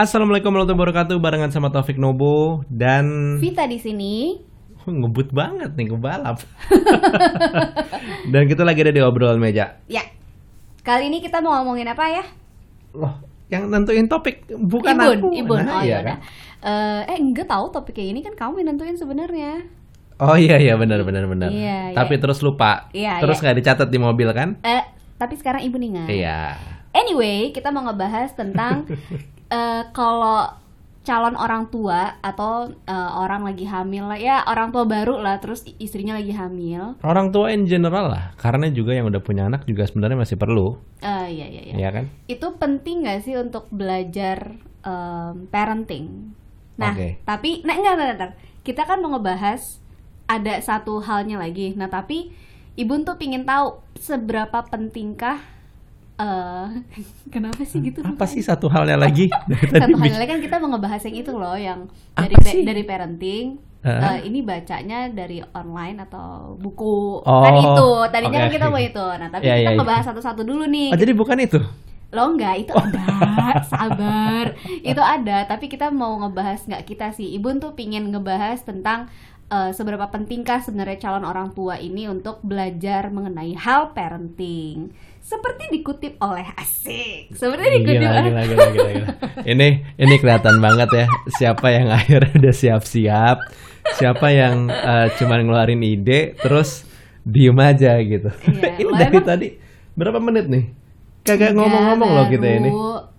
Assalamualaikum warahmatullahi wabarakatuh barengan sama Taufik Nobo dan Vita di sini. Ngebut banget nih kebalap. dan kita lagi ada di obrolan meja. Ya. Kali ini kita mau ngomongin apa ya? Loh, yang nentuin topik bukan Ibun, aku. Ibun. Nah, oh iya iya kan? Eh, eh enggak tahu topik kayak ini kan kamu yang nentuin sebenarnya. Oh iya iya benar benar benar. Iya, Tapi iya. terus lupa. Iya, terus iya. nggak dicatat di mobil kan? Eh, tapi sekarang ibu ingat. Iya. Anyway, kita mau ngebahas tentang eh, kalau calon orang tua atau eh, orang lagi hamil lah ya orang tua baru lah terus istrinya lagi hamil. Orang tua in general lah, karena juga yang udah punya anak juga sebenarnya masih perlu, Eh, iya iya iya. ya kan? itu penting gak sih untuk belajar em, parenting? Nah, Oke. tapi nah enggak, enggak, enggak. Kita kan mau ngebahas ada satu halnya lagi. Nah, tapi Ibu tuh pingin tahu seberapa pentingkah eh kenapa sih gitu? Apa sih satu halnya lagi? Satu halnya kan kita mau ngebahas yang itu loh yang Apa dari sih? dari parenting. Heeh. Eh, ini bacanya dari online atau buku Oh, kan itu tadinya oke, kan kita oke. mau itu nah tapi Iya, kita iya, iya. ngebahas satu-satu dulu nih Oh, jadi bukan itu. Lo enggak, itu ada, sabar. Itu ada, tapi kita mau ngebahas nggak kita sih. Ibun tuh pingin ngebahas tentang eh, seberapa pentingkah sebenarnya calon orang tua ini untuk belajar mengenai hal parenting. Seperti dikutip oleh Asik. Seperti dikutip Gila, oleh gila, gila, gila, gila. Ini ini kelihatan banget ya siapa yang akhirnya udah siap-siap, siapa yang eh, cuman ngeluarin ide terus diem aja gitu. Iya, ini dari emang- tadi berapa menit nih? Kagak ngomong-ngomong loh kita ini.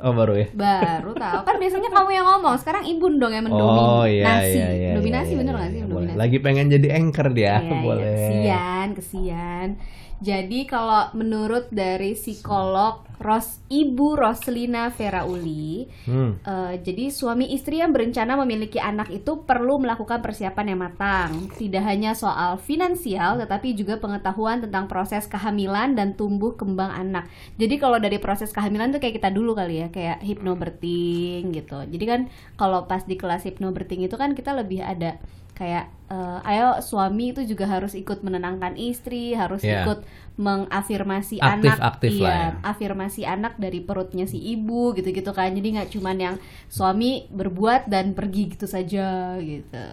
Oh baru ya. baru tahu kan biasanya kamu yang ngomong sekarang ibun dong yang mendominasi Oh iya iya iya. dominasi iya, bener iya, nggak sih iya, boleh. mendominasi Lagi pengen jadi anchor dia, Iya, iya. boleh. Kesian, kesian. Jadi kalau menurut dari psikolog Ros Ibu Roslina Ferauli, Hmm. eh, jadi suami istri yang berencana memiliki anak itu perlu melakukan persiapan yang matang. Tidak hanya soal finansial, tetapi juga pengetahuan tentang proses kehamilan dan tumbuh kembang anak. Jadi kalau dari proses kehamilan tuh kayak kita dulu kali ya, kayak hypnobirthing gitu. Jadi kan kalau pas di kelas hypnobirthing itu kan kita lebih ada kayak eh, ayo suami itu juga harus ikut menenangkan istri, harus Iya. ikut mengafirmasi Aktif- anak, aktif lah iya, ya. afirmasi anak dari perutnya si ibu gitu-gitu kan. Jadi nggak cuman yang suami berbuat dan pergi gitu saja gitu.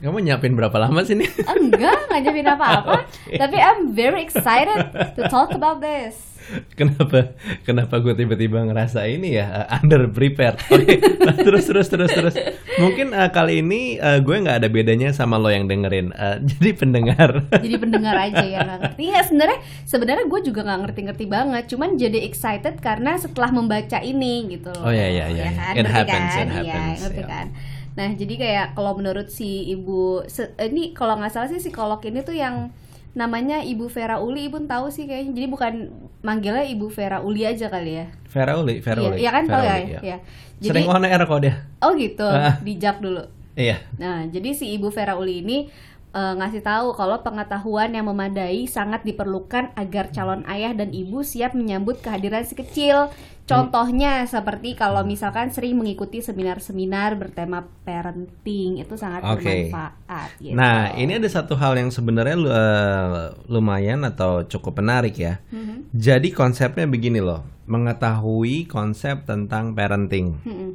Kamu nyiapin berapa lama sih nih? Enggak, nggak nyapin apa-apa. Oke. Tapi I'm very excited to talk about this. kenapa kenapa gue tiba-tiba ngerasa ini ya uh, under prepared oke terus terus terus terus mungkin uh, kali ini uh, gue nggak ada bedanya sama lo yang dengerin Uh, jadi pendengar Jadi pendengar aja ya nggak ngerti. Ya sebenarnya sebenarnya gue juga nggak ngerti-ngerti banget. Cuman jadi excited karena setelah membaca ini gitu loh. Oh, iya, iya, iya. Ya kan? It Ngerti happens, kan? it Iya, happens, ngerti ya. kan. Nah jadi kayak kalau menurut si ibu eh, ini kalau nggak salah sih psikolog ini tuh yang namanya Ibu Vera Uli, Ibu tahu sih kayaknya. Jadi bukan manggilnya Ibu Vera Uli aja kali ya. Vera Uli Vera Iya, Uli iya kan Vera tahu ya. Iya. ya. Jadi sering on air kok dia oh gitu, Ah. dijak dulu. iya Nah, jadi si Ibu Vera Uli ini eh, ngasih tahu kalau pengetahuan yang memadai sangat diperlukan agar calon ayah dan ibu siap menyambut kehadiran si kecil. Contohnya seperti kalau misalkan sering mengikuti seminar-seminar bertema parenting itu sangat Oke. bermanfaat. gitu. nah ini ada satu hal yang sebenarnya uh, lumayan atau cukup menarik ya Mhm. jadi konsepnya begini loh mengetahui konsep tentang parenting Mm-mm.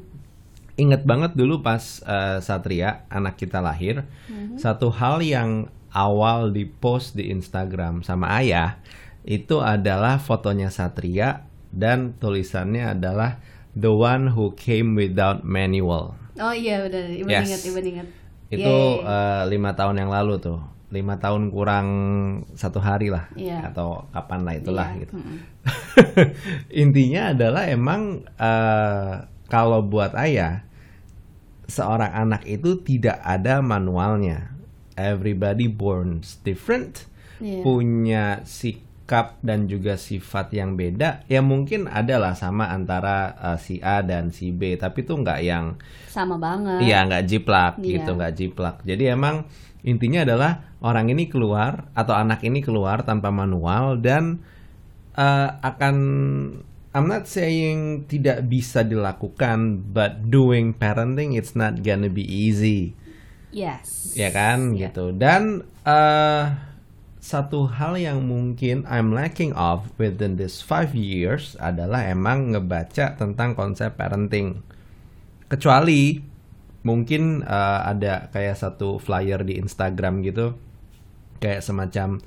Ingat banget dulu pas eh, Satria anak kita lahir, satu hal yang awal di post di Instagram sama ayah itu adalah fotonya Satria dan tulisannya adalah the one who came without manual. Oh iya benar, ibu Yes. ingat, ibu ingat. Itu Iya, iya, eh, lima tahun yang lalu tuh, lima tahun kurang satu hari lah, Iya. atau kapan lah itulah Iya, gitu. mm-mm. Intinya adalah emang eh, kalau buat ayah seorang anak itu tidak ada manualnya. Everybody born different, Iya. punya sikap dan juga sifat yang beda. Ya mungkin adalah sama antara eh, si A dan si B, tapi tuh nggak yang Sama banget. Iya nggak jiplak Iya. gitu nggak jiplak. Jadi emang intinya adalah orang ini keluar atau anak ini keluar tanpa manual dan eh, akan I'm not saying tidak bisa dilakukan, but doing parenting it's not gonna be easy, Yes. ya kan Iya. gitu. Dan eh, satu hal yang mungkin I'm lacking of within this five years adalah emang ngebaca tentang konsep parenting kecuali mungkin uh, ada kayak satu flyer di Instagram gitu kayak semacam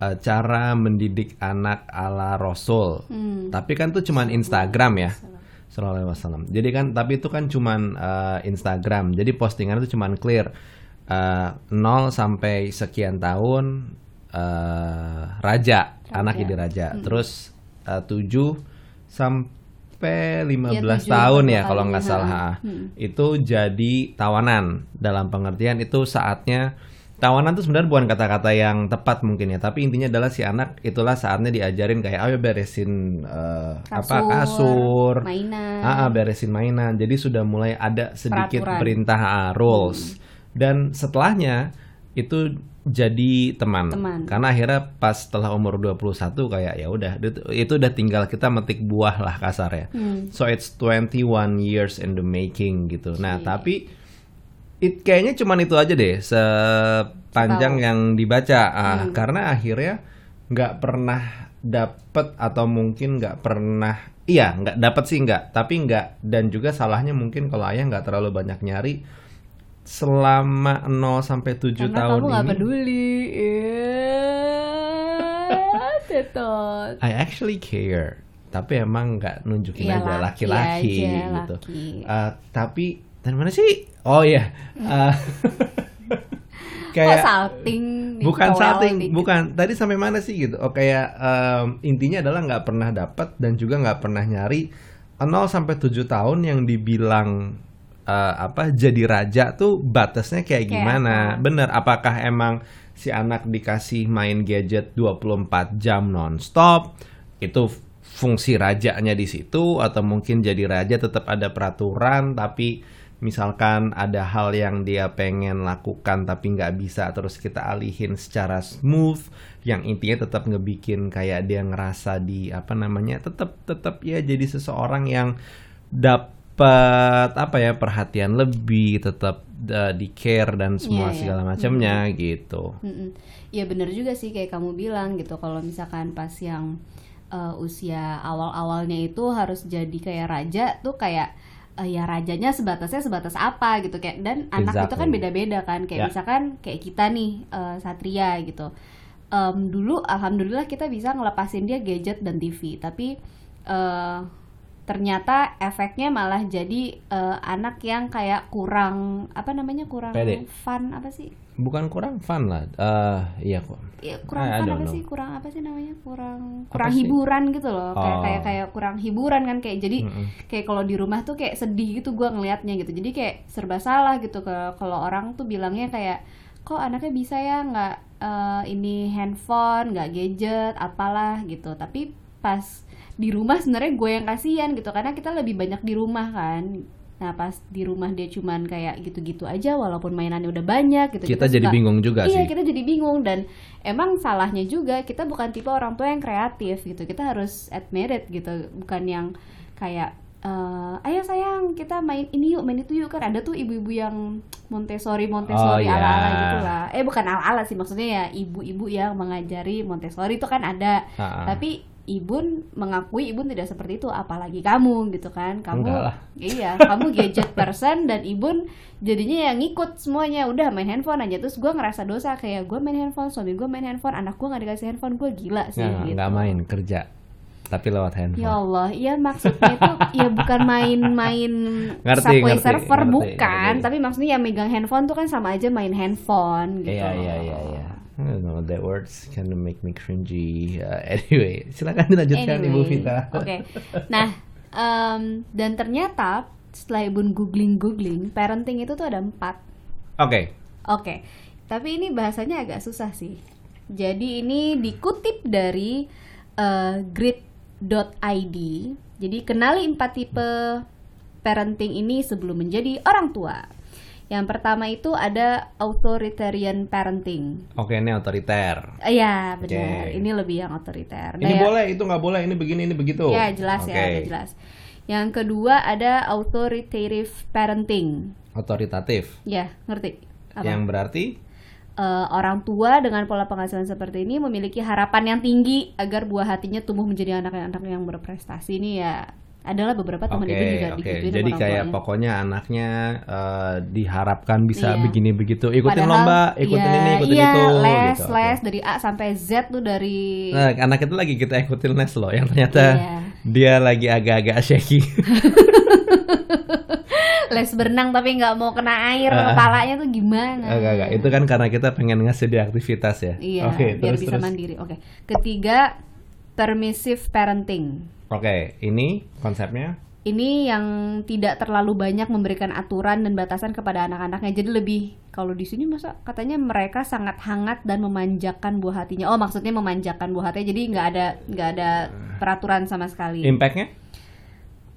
uh, cara mendidik anak ala Rasul. Tapi kan tuh cuman Instagram ya. Sallallahu alaihi wasallam. Jadi kan tapi itu kan cuman uh, Instagram. Jadi postingan itu cuman clear uh, 0 sampai sekian tahun uh, raja, anak jadi raja. Terus uh, 7 sampai 15 Iya, tujuh tahun dua ya kalau nggak salah. ah. Itu jadi tawanan dalam pengertian itu saatnya tawanan tuh sebenarnya bukan kata-kata yang tepat mungkin ya, tapi intinya adalah si anak itulah saatnya diajarin kayak ayo beresin uh, apa kasur, mainan. Ah, ah, beresin mainan. Jadi sudah mulai ada sedikit Peraturan. perintah ah, rules. Dan setelahnya itu jadi teman. Teman. Karena akhirnya pas setelah umur 21 kayak ya udah itu, udah tinggal kita metik buah lah kasarnya. So it's 21 years in the making gitu. Nah, tapi it kayaknya cuman itu aja deh sepanjang yang dibaca Ah, karena akhirnya nggak pernah dapet atau mungkin nggak pernah iya nggak dapet sih nggak tapi nggak dan juga salahnya mungkin kalau ayah nggak terlalu banyak nyari selama 0 sampai 7 Karena tahun kamu ini peduli. Iya, tetot. I actually care tapi emang nggak nunjukin Iya, aja laki laki-laki gitu laki. Eh, tapi dari mana sih oh iya Eh, Kok salting? nih, bukan Powell salting dikit. bukan tadi sampai mana sih gitu oh kayak em, intinya adalah nggak pernah dapat dan juga nggak pernah nyari 0 sampai 7 tahun yang dibilang eh, apa jadi raja tuh batasnya kayak gimana apa? bener apakah emang si anak dikasih main gadget 24 jam nonstop itu fungsi rajanya di situ atau mungkin jadi raja tetap ada peraturan tapi misalkan ada hal yang dia pengen lakukan tapi nggak bisa terus kita alihin secara smooth yang intinya tetap ngebikin kayak dia ngerasa di apa namanya tetap tetap ya jadi seseorang yang dapat apa ya perhatian lebih tetap uh, di care dan semua Iya, iya. segala macamnya gitu Mm-mm. Ya bener juga sih kayak kamu bilang gitu kalau misalkan pas yang uh, usia awal-awalnya itu harus jadi kayak raja tuh kayak uh, ya rajanya sebatasnya sebatas apa gitu kayak dan anak itu kan Exactly. beda-beda kan kayak Ya. misalkan kayak kita nih uh, Satria gitu Em, dulu alhamdulillah kita bisa ngelepasin dia gadget dan TV tapi uh, ternyata efeknya malah jadi uh, anak yang kayak kurang apa namanya kurang Pede. fun apa sih bukan kurang fun lah eh iya kok ya, kurang I fun don't apa know. sih kurang apa sih namanya kurang Apa kurang sih? hiburan gitu loh kayak Oh. kayak kayak kurang hiburan kan kayak jadi Mm-mm. kayak kalau di rumah tuh kayak sedih gitu gua ngelihatnya gitu jadi kayak serba salah gitu ke kalau orang tuh bilangnya kayak kok anaknya bisa ya nggak eh, ini handphone nggak gadget apalah gitu tapi pas di rumah sebenarnya gue yang kasihan gitu karena kita lebih banyak di rumah kan. Nah pas di rumah dia cuman kayak gitu-gitu aja walaupun mainannya udah banyak gitu kita jadi suka- bingung juga Iya sih. kita jadi bingung dan emang salahnya juga kita bukan tipe orang tua yang kreatif gitu kita harus admit it gitu bukan yang kayak eh ayo sayang kita main ini yuk main itu yuk. Kan ada tuh ibu-ibu yang Montessori Montessori Oh, iya. ala-ala gitu lah eh bukan ala-ala sih maksudnya ya ibu-ibu yang mengajari Montessori itu kan ada. Ah, ah. tapi Ibun mengakui Ibun tidak seperti itu apalagi kamu gitu kan. Kamu iya kamu gadget person dan Ibun jadinya yang ngikut semuanya. Udah main handphone aja. Terus gue ngerasa dosa kayak gue main handphone suami gue main handphone anak gue nggak dikasih handphone gue gila sih nggak gitu. nggak main kerja tapi lewat handphone. Ya Allah iya maksudnya itu ya bukan main-main subway ngerti, server ngerti, bukan. ngerti. tapi maksudnya yang megang handphone tuh kan sama aja main handphone gitu. Iya iya iya iya. I don't know that words kind of make me cringy. Uh, anyway, silakan dilanjutkan Ibu Anyway, Vita. Oke. Nah, em, dan ternyata setelah ibu googling googling, parenting itu tuh ada empat. Oke. Oke. Tapi ini bahasanya agak susah sih. Jadi ini dikutip dari eh, grid.id. Jadi kenali empat tipe parenting ini sebelum menjadi orang tua. Yang pertama itu ada authoritarian parenting. Oke, ini otoriter. Iya, benar. Oke. Ini lebih yang otoriter. Ini Nah, ya- boleh, itu nggak boleh, ini begini, ini begitu. Ya jelas ya, Oke. udah jelas. Yang kedua ada authoritative parenting. Otoritatif. Ya, ngerti? Apa? Yang berarti Eh, orang tua dengan pola penghasilan seperti ini memiliki harapan yang tinggi agar buah hatinya tumbuh menjadi anak-anak yang berprestasi ini ya adalah beberapa teman Oke, ibu juga oke. digituin Jadi kayak tuanya. pokoknya anaknya eh, diharapkan bisa Iya. begini begitu, ikutin Padahal, lomba, ikutin iya, ini, ikutin iya, itu, les gitu. Les dari A sampai Z tuh dari Nah, anak itu lagi kita ikutin les loh, yang ternyata Iya. dia lagi agak-agak shaky. les berenang tapi nggak mau kena air Ah. kepalanya tuh gimana Agak-agak. Itu kan karena kita pengen ngasih dia aktivitas ya. iya Oke, biar terus bisa terus. mandiri oke ketiga permissive parenting Oke, ini konsepnya. ini yang tidak terlalu banyak memberikan aturan dan batasan kepada anak-anaknya jadi lebih kalau di sini masa katanya mereka sangat hangat dan memanjakan buah hatinya oh maksudnya memanjakan buah hatinya jadi nggak ada nggak ada peraturan sama sekali Impactnya?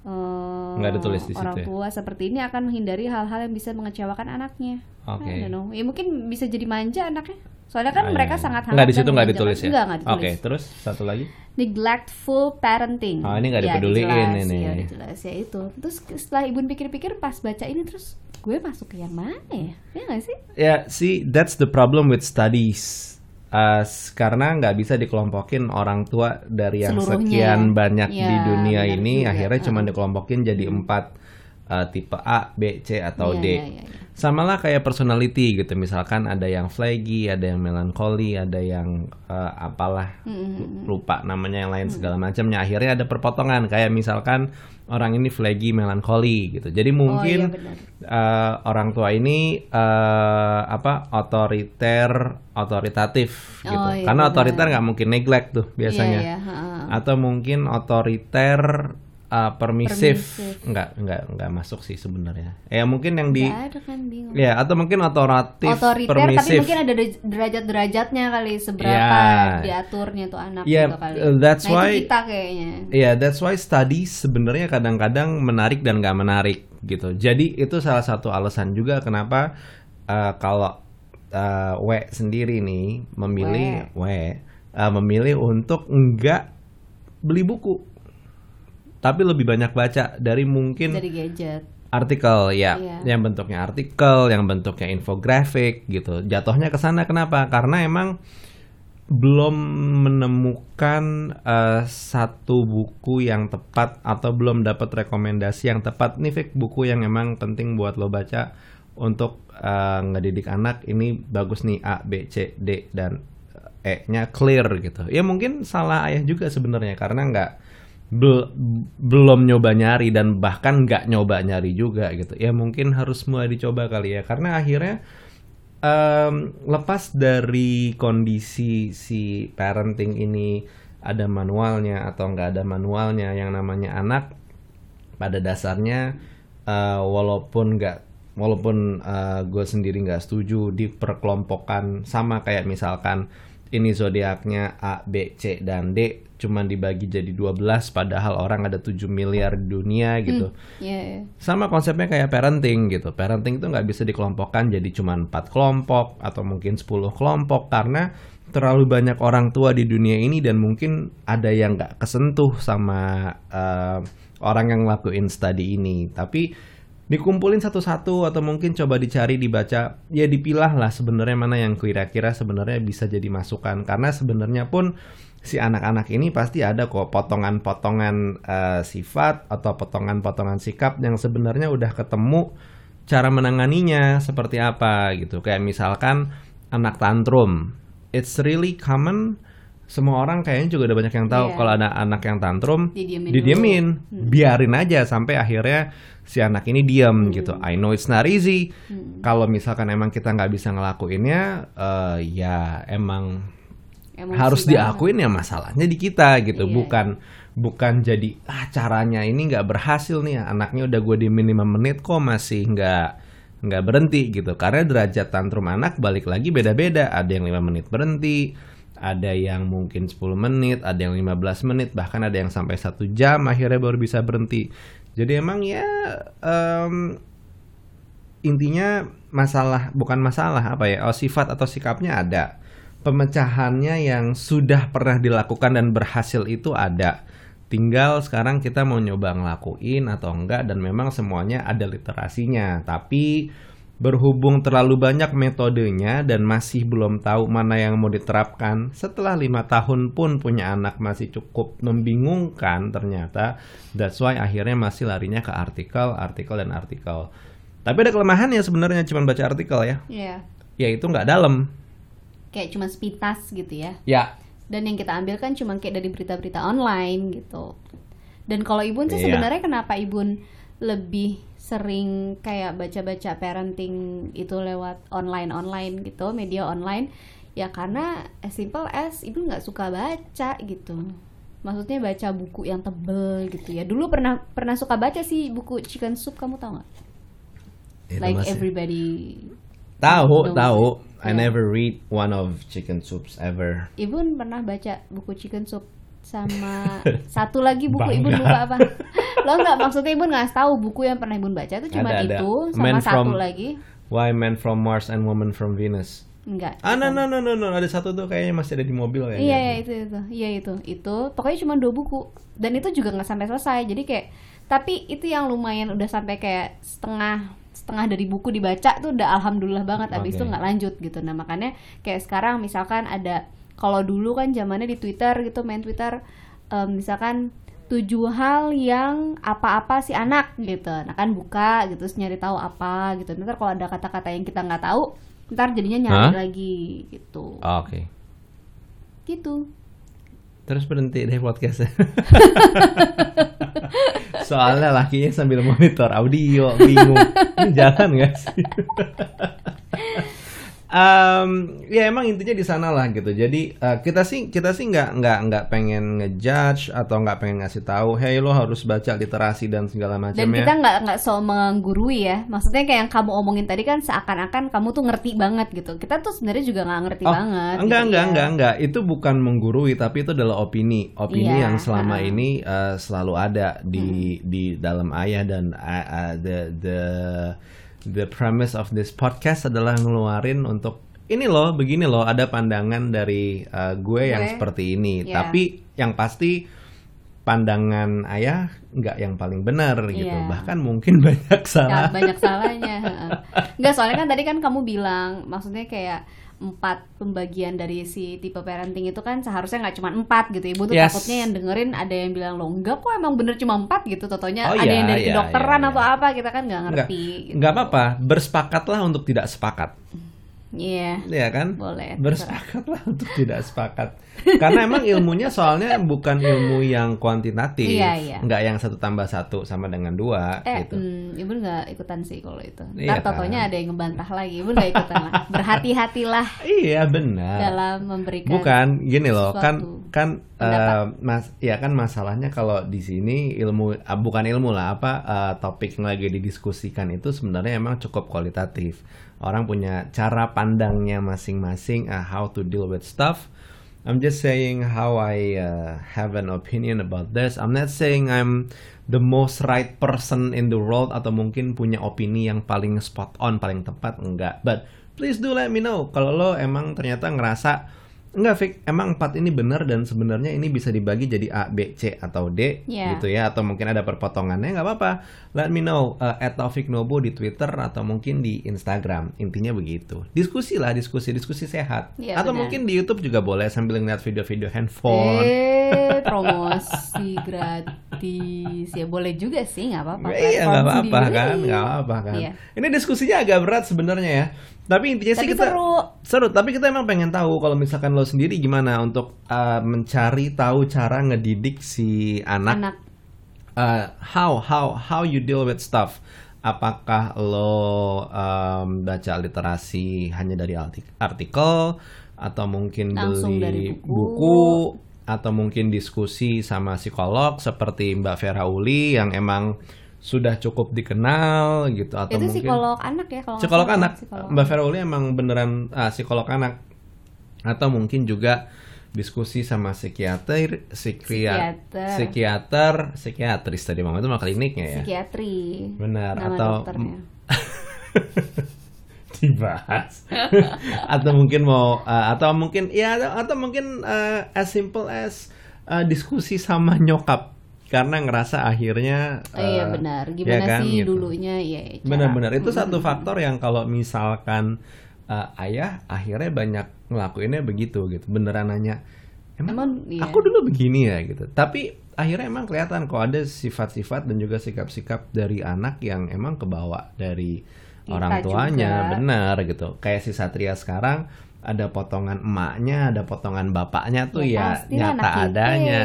Eh, Nggak ditulis di situ orang ya? tua seperti ini akan menghindari hal-hal yang bisa mengecewakan anaknya Oke. Know. ya mungkin bisa jadi manja anaknya soalnya kan Ah, mereka iya. sangat hangat Nggak di situ nggak ditulis ya? Nggak, nggak ditulis Oke, terus satu lagi. neglectful parenting. Oh, ini nggak Ya, dipeduliin jelas, ini. Ya, jelas ya itu. Terus setelah ibu pikir-pikir pas baca ini terus gue masuk ke yang mana ya? Ya nggak sih? Ya, see, that's the problem with studies. Uh, karena nggak bisa dikelompokin orang tua dari yang Seluruhnya. sekian banyak Ya, di dunia ini juga. akhirnya cuma dikelompokin jadi empat uh, tipe A, B, C atau Iya, D. iya, iya, iya. Sama lah kayak personality gitu. Misalkan ada yang flaggy, ada yang melankoli, ada yang uh, apalah Mm-mm. lupa namanya yang lain segala macamnya. Akhirnya ada perpotongan kayak misalkan orang ini flaggy, melankoli gitu. Jadi mungkin oh, iya eh, orang tua ini eh, apa otoriter otoritatif gitu Oh, iya, karena otoriter nggak mungkin neglect tuh biasanya Iya, iya, ha-ha. atau mungkin otoriter eh, permisif Permisif. nggak nggak nggak masuk sih sebenarnya ya mungkin yang di ada kan bingung. ya atau mungkin otoratif Otoriter tapi permisif mungkin ada deraj- derajat-derajatnya kali seberapa Ya. diaturnya tuh anak Ya, gitu kali. uh, that's nah, why- itu kita kayaknya. Iya, that's why study sebenarnya kadang-kadang menarik dan nggak menarik gitu. Jadi itu salah satu alasan juga kenapa uh, kalau uh, W sendiri nih memilih W, uh, memilih untuk nggak beli buku, tapi lebih banyak baca dari mungkin Dari gadget. artikel ya, Iya. yang bentuknya artikel, yang bentuknya infografik gitu. Jatuhnya ke sana kenapa? Karena emang belum menemukan eh, satu buku yang tepat atau belum dapat rekomendasi yang tepat nih Fik, buku yang emang penting buat lo baca untuk eh, ngedidik anak ini bagus nih A B C D dan E-nya clear gitu. Ya mungkin salah ayah juga sebenarnya karena nggak bel- belum nyoba nyari dan bahkan nggak nyoba nyari juga gitu. Ya mungkin harus mulai dicoba kali ya karena akhirnya em, lepas dari kondisi si parenting ini ada manualnya atau nggak ada manualnya yang namanya anak pada dasarnya eh, walaupun nggak walaupun gue sendiri nggak setuju diperkelompokkan sama kayak misalkan ini zodiaknya A, B, C dan D cuman dibagi jadi 12 padahal orang ada 7 miliar di dunia gitu. Iya, iya. Sama konsepnya kayak parenting gitu. Parenting itu nggak bisa dikelompokkan jadi cuma 4 kelompok atau mungkin 10 kelompok karena terlalu banyak orang tua di dunia ini dan mungkin ada yang nggak kesentuh sama eh, orang yang ngelakuin study ini. Tapi dikumpulin satu-satu atau mungkin coba dicari dibaca ya dipilah lah sebenarnya mana yang kira-kira sebenarnya bisa jadi masukan karena sebenarnya pun si anak-anak ini pasti ada kok potongan-potongan eh, sifat atau potongan-potongan sikap yang sebenarnya udah ketemu cara menanganinya seperti apa gitu. Kayak misalkan anak tantrum. It's really common. Semua orang kayaknya juga udah banyak yang tahu Iya. kalau ada anak yang tantrum Didiemin didiemin. biarin aja sampai akhirnya si anak ini diam gitu. I know it's not easy. Kalau misalkan emang kita nggak bisa ngelakuinnya eh, ya emang Emosi harus banget. diakuin ya masalahnya di kita gitu. Iya. bukan bukan jadi ah caranya ini nggak berhasil nih anaknya udah gue diemin 5 menit kok masih nggak nggak berhenti gitu. Karena derajat tantrum anak balik lagi beda-beda. Ada yang 5 menit berhenti ada yang mungkin 10 menit ada yang 15 menit bahkan ada yang sampai satu jam akhirnya baru bisa berhenti. Jadi emang ya em, intinya masalah bukan masalah apa ya oh, sifat atau sikapnya ada pemecahannya yang sudah pernah dilakukan dan berhasil itu ada tinggal sekarang kita mau nyoba ngelakuin atau enggak dan memang semuanya ada literasinya tapi Berhubung terlalu banyak metodenya dan masih belum tahu mana yang mau diterapkan, setelah lima tahun pun punya anak masih cukup membingungkan ternyata. That's why akhirnya masih larinya ke artikel, artikel dan artikel. Tapi ada kelemahannya sebenarnya cuma baca artikel ya, Iya. yaitu nggak dalam. Kayak cuma sepintas gitu ya. Ya, Dan yang kita ambil kan cuma kayak dari berita-berita online gitu. Dan kalau Ibun sih Iya. sebenarnya kenapa Ibun lebih sering kayak baca-baca parenting itu lewat online-online gitu, media online ya karena as simple as Ibu nggak suka baca gitu. Maksudnya baca buku yang tebel gitu ya. Dulu pernah pernah suka baca sih buku Chicken Soup kamu tahu nggak? itu Like masih- everybody Tahu, tahu. I never read one of chicken soups ever. Ibu pernah baca buku Chicken Soup sama satu lagi buku Ibu Bangga. lupa apa? Lo nggak maksudnya Ibu nggak tahu buku yang pernah Ibu baca itu cuma Ada, ada. itu sama Man satu from- lagi Why Men from Mars and Woman from Venus? enggak. Ah, no, no, no, no, no. Ada satu tuh kayaknya masih ada di mobil kayaknya. Iya, iya itu itu. Iya itu. Itu pokoknya cuma dua buku dan itu juga nggak sampai selesai. Jadi kayak tapi itu yang lumayan udah sampai kayak setengah setengah dari buku dibaca tuh udah alhamdulillah banget abis Oke. itu nggak lanjut gitu nah makanya kayak sekarang misalkan ada kalau dulu kan zamannya di Twitter gitu main Twitter em, misalkan tujuh hal yang apa-apa si anak gitu nah kan buka gitu terus nyari tahu apa gitu ntar kalau ada kata-kata yang kita nggak tahu ntar jadinya nyari Hah? lagi gitu Oh, Oke. gitu Terus berhenti deh podcastnya. Soalnya lakinya sambil monitor audio, bingung. Ini jalan gak sih? Em, ya emang intinya di sana lah gitu. Jadi eh, kita sih kita sih nggak nggak nggak pengen ngejudge atau nggak pengen ngasih tahu, hey lo harus baca literasi dan segala dan macamnya. kita nggak nggak so menggurui ya maksudnya kayak yang kamu omongin tadi kan seakan-akan kamu tuh ngerti banget gitu kita tuh sebenarnya juga nggak ngerti Oh, banget enggak gitu enggak ya. enggak enggak itu bukan menggurui tapi itu adalah opini opini Iya, yang selama ha-ha. ini eh, selalu ada di Hmm. di dalam ayah dan uh, uh, the the the premise of this podcast adalah ngeluarin untuk ini loh begini loh ada pandangan dari uh, gue yang Gue. seperti ini Iya. tapi yang pasti pandangan ayah nggak yang paling benar gitu Iya. bahkan mungkin banyak Ya, salah banyak salahnya nggak soalnya kan tadi kan kamu bilang maksudnya kayak empat pembagian dari si tipe parenting itu kan seharusnya nggak cuma empat gitu ibu tuh Yes. takutnya yang dengerin ada yang bilang lo enggak kok emang bener cuma empat gitu totonya Oh, ada iya, yang dari iya, kedokteran iya, atau iya. apa kita kan nggak nggak ngerti gitu. nggak apa-apa bersepakatlah untuk tidak sepakat iya ya kan boleh terserah. bersepakat lah untuk tidak sepakat karena emang ilmunya soalnya bukan ilmu yang kuantitatif Iya, iya. nggak yang satu tambah satu sama dengan dua Eh, gitu hmm, ibu nggak ikutan sih kalau itu. Iya totonya kan? ada yang ngebantah lagi. Ibu nggak ikutan lah. Berhati-hatilah iya benar dalam memberikan. bukan gini loh kan kan Pendapat. eh, mas ya kan masalahnya kalau di sini ilmu ah, bukan ilmu lah apa eh, topik yang lagi didiskusikan itu sebenarnya emang cukup kualitatif orang punya cara pandangnya masing-masing ah, how to deal with stuff I'm just saying how I uh, have an opinion about this. I'm not saying I'm the most right person in the world atau mungkin punya opini yang paling spot on, paling tepat enggak. But please do let me know kalau lo emang ternyata ngerasa enggak Fik, emang empat ini benar dan sebenarnya ini bisa dibagi jadi A, B, C atau D Yeah. gitu ya atau mungkin ada perpotongannya nggak apa-apa. Let me know uh, at Taufik Nobo di Twitter atau mungkin di Instagram. Intinya begitu. Diskusi lah, diskusi, diskusi sehat. Iya, atau benar. mungkin di YouTube juga boleh sambil ngeliat video-video handphone. Eh, promosi gratis. Ya boleh juga sih, nggak apa-apa. Iya nggak apa-apa kan, nggak apa-apa kan. Iya. Ini diskusinya agak berat sebenarnya ya. Tapi intinya sih Tapi kita seru. seru. Tapi kita emang pengen tahu kalau misalkan lo sendiri gimana untuk uh, mencari tahu cara ngedidik si anak. Anak. Uh, how how how you deal with stuff. Apakah lo um, baca literasi hanya dari arti- artikel atau mungkin Langsung beli dari buku. buku atau mungkin diskusi sama psikolog seperti Mbak Vera Uli yang emang sudah cukup dikenal gitu atau Itu mungkin psikolog anak ya kalau psikolog salah. anak Psikolog Mbak Vera Uli emang beneran ah, psikolog anak atau mungkin juga diskusi sama psikiater psikiater Psikiater. psikiater psikiatris tadi mama itu mah kliniknya ya psikiatri. benar Nama atau dibahas atau mungkin mau uh, atau mungkin ya atau, atau mungkin uh, as simple as uh, diskusi sama nyokap karena ngerasa akhirnya Oh, iya benar. ya Gimana kan, sih gitu. dulunya ya? Benar-benar itu satu faktor yang kalau misalkan eh, ayah akhirnya banyak ngelakuinnya begitu gitu. Beneran nanya, emang, Emang, iya. aku dulu begini ya gitu. Tapi akhirnya emang kelihatan kok ada sifat-sifat dan juga sikap-sikap dari anak yang emang kebawa dari Kita orang tuanya, juga. benar gitu. Kayak si Satria sekarang ada potongan emaknya, ada potongan bapaknya tuh Ya, ya, nyata adanya.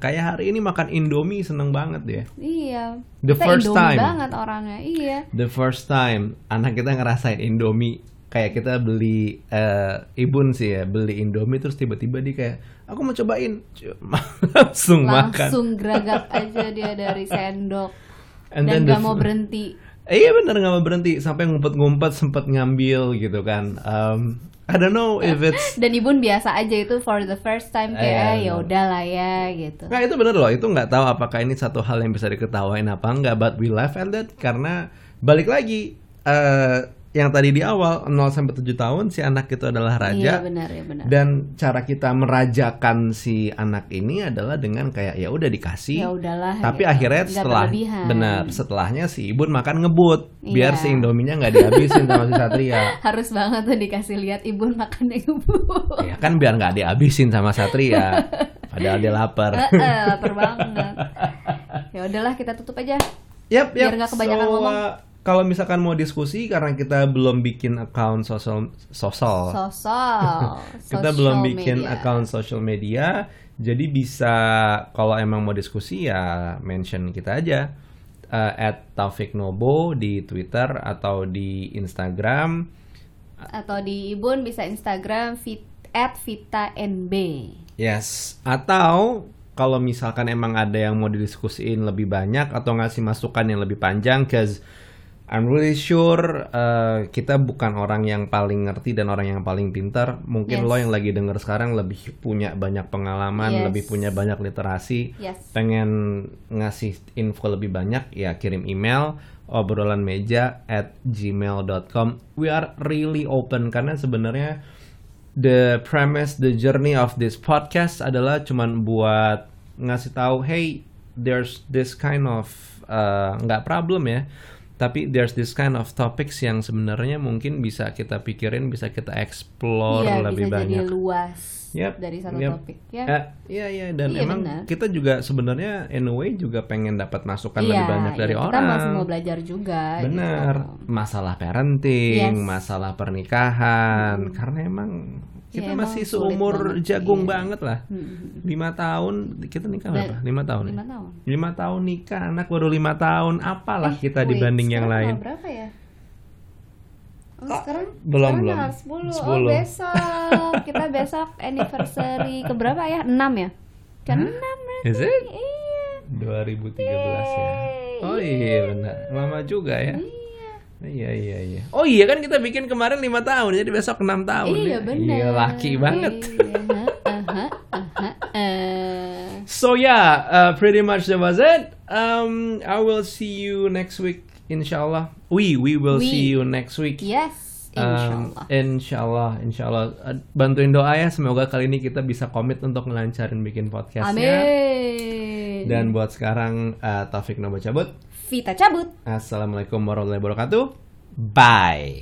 Kayak hari ini makan Indomie seneng banget ya. Iya. The Kita first Indomie time. banget orangnya. Iya. The first time anak kita ngerasain Indomie kayak kita beli eh, ibun sih ya beli Indomie terus tiba-tiba dia kayak aku mau cobain Cuma langsung, makan Langsung geragap aja dia dari sendok. And dan then the mau berhenti. Eh, iya bener nggak mau berhenti sampai ngumpet-ngumpet sempet ngambil gitu kan Um, I don't know if it's Dan ibun biasa aja itu for the first time kayak Iya, "Ah, ya benar. udahlah ya gitu. Nah itu bener loh, itu nggak tahu apakah ini satu hal yang bisa diketawain apa enggak, but we laugh at that karena balik lagi eh yang tadi di awal 0 sampai 7 tahun si anak itu adalah Iya raja benar ya benar. dan cara kita merajakan si anak ini adalah dengan kayak ya udah dikasih Ya udahlah. tapi gitu. akhirnya setelah berlebihan. benar setelahnya si ibun makan ngebut biar Iya. si indominya nggak dihabisin sama si satria Harus banget tuh dikasih lihat ibun makan ibu. ya kan biar nggak dihabisin sama satria padahal dia lapar Heeh, lapar banget. Ya udahlah kita tutup aja. Yap, Biar yap. nggak kebanyakan So, ngomong. uh, kalau misalkan mau diskusi karena kita belum bikin account sosial sosial. Kita belum bikin media. account social media, jadi bisa kalau emang mau diskusi ya mention kita aja uh, at Taufik Nobo di Twitter atau di Instagram. atau di ibun bisa Instagram fit at Vita NB. Yes, atau kalau misalkan emang ada yang mau didiskusiin lebih banyak atau ngasih masukan yang lebih panjang, cause I'm really sure uh, kita bukan orang yang paling ngerti dan orang yang paling pintar. Mungkin Yes. lo yang lagi denger sekarang lebih punya banyak pengalaman, Yes. lebih punya banyak literasi. Yes. Pengen ngasih info lebih banyak, ya kirim email obrolan meja at gmail.com. We are really open karena sebenarnya the premise, the journey of this podcast adalah cuman buat ngasih tahu, hey, there's this kind of uh, nggak problem ya, tapi there's this kind of topics yang sebenarnya mungkin bisa kita pikirin, bisa kita explore Iya, lebih bisa banyak. jadi luas Yep, dari satu yep. topik ya. Eh, Iya iya dan Iya, emang benar. kita juga sebenarnya in a way juga pengen dapat masukan Iya, lebih banyak dari iya, orang. Kita masih mau belajar juga. Bener, gitu. masalah parenting, Yes. Hmm. masalah pernikahan, karena emang kita Ya, masih seumur banget, jagung iya. banget lah. Hmm. Lima tahun kita nikah Dan- berapa? Lima tahun. ya? Lima tahun. Lima tahun nikah, anak baru lima tahun. Apalah Eh, kita wait, dibanding yang lain? berapa ya? Oh, sekarang belum, sekarang belum. tanggal 10. 10. Oh, besok. Kita besok anniversary ke berapa ya? 6 ya? Ke 6 berarti. Is it? Iya. 2013 ya. Yeay. Oh iya benar, lama juga ya. Iya. Iya iya iya. Oh iya kan kita bikin kemarin lima tahun, jadi besok enam tahun. Iya ya. benar. Iya laki banget. Iya. Aha, aha, eh. So yeah, uh, pretty much that was it. Um, I will see you next week, inshallah. We we will We. see you next week. Yes, Um, insyaallah. insyaallah, insyaallah. Uh, bantuin doa ya, semoga kali ini kita bisa komit untuk ngelancarin bikin podcastnya. Amin. Dan buat sekarang, uh, Taufik Nobo cabut. Vita cabut. Assalamualaikum warahmatullahi wabarakatuh. Bye.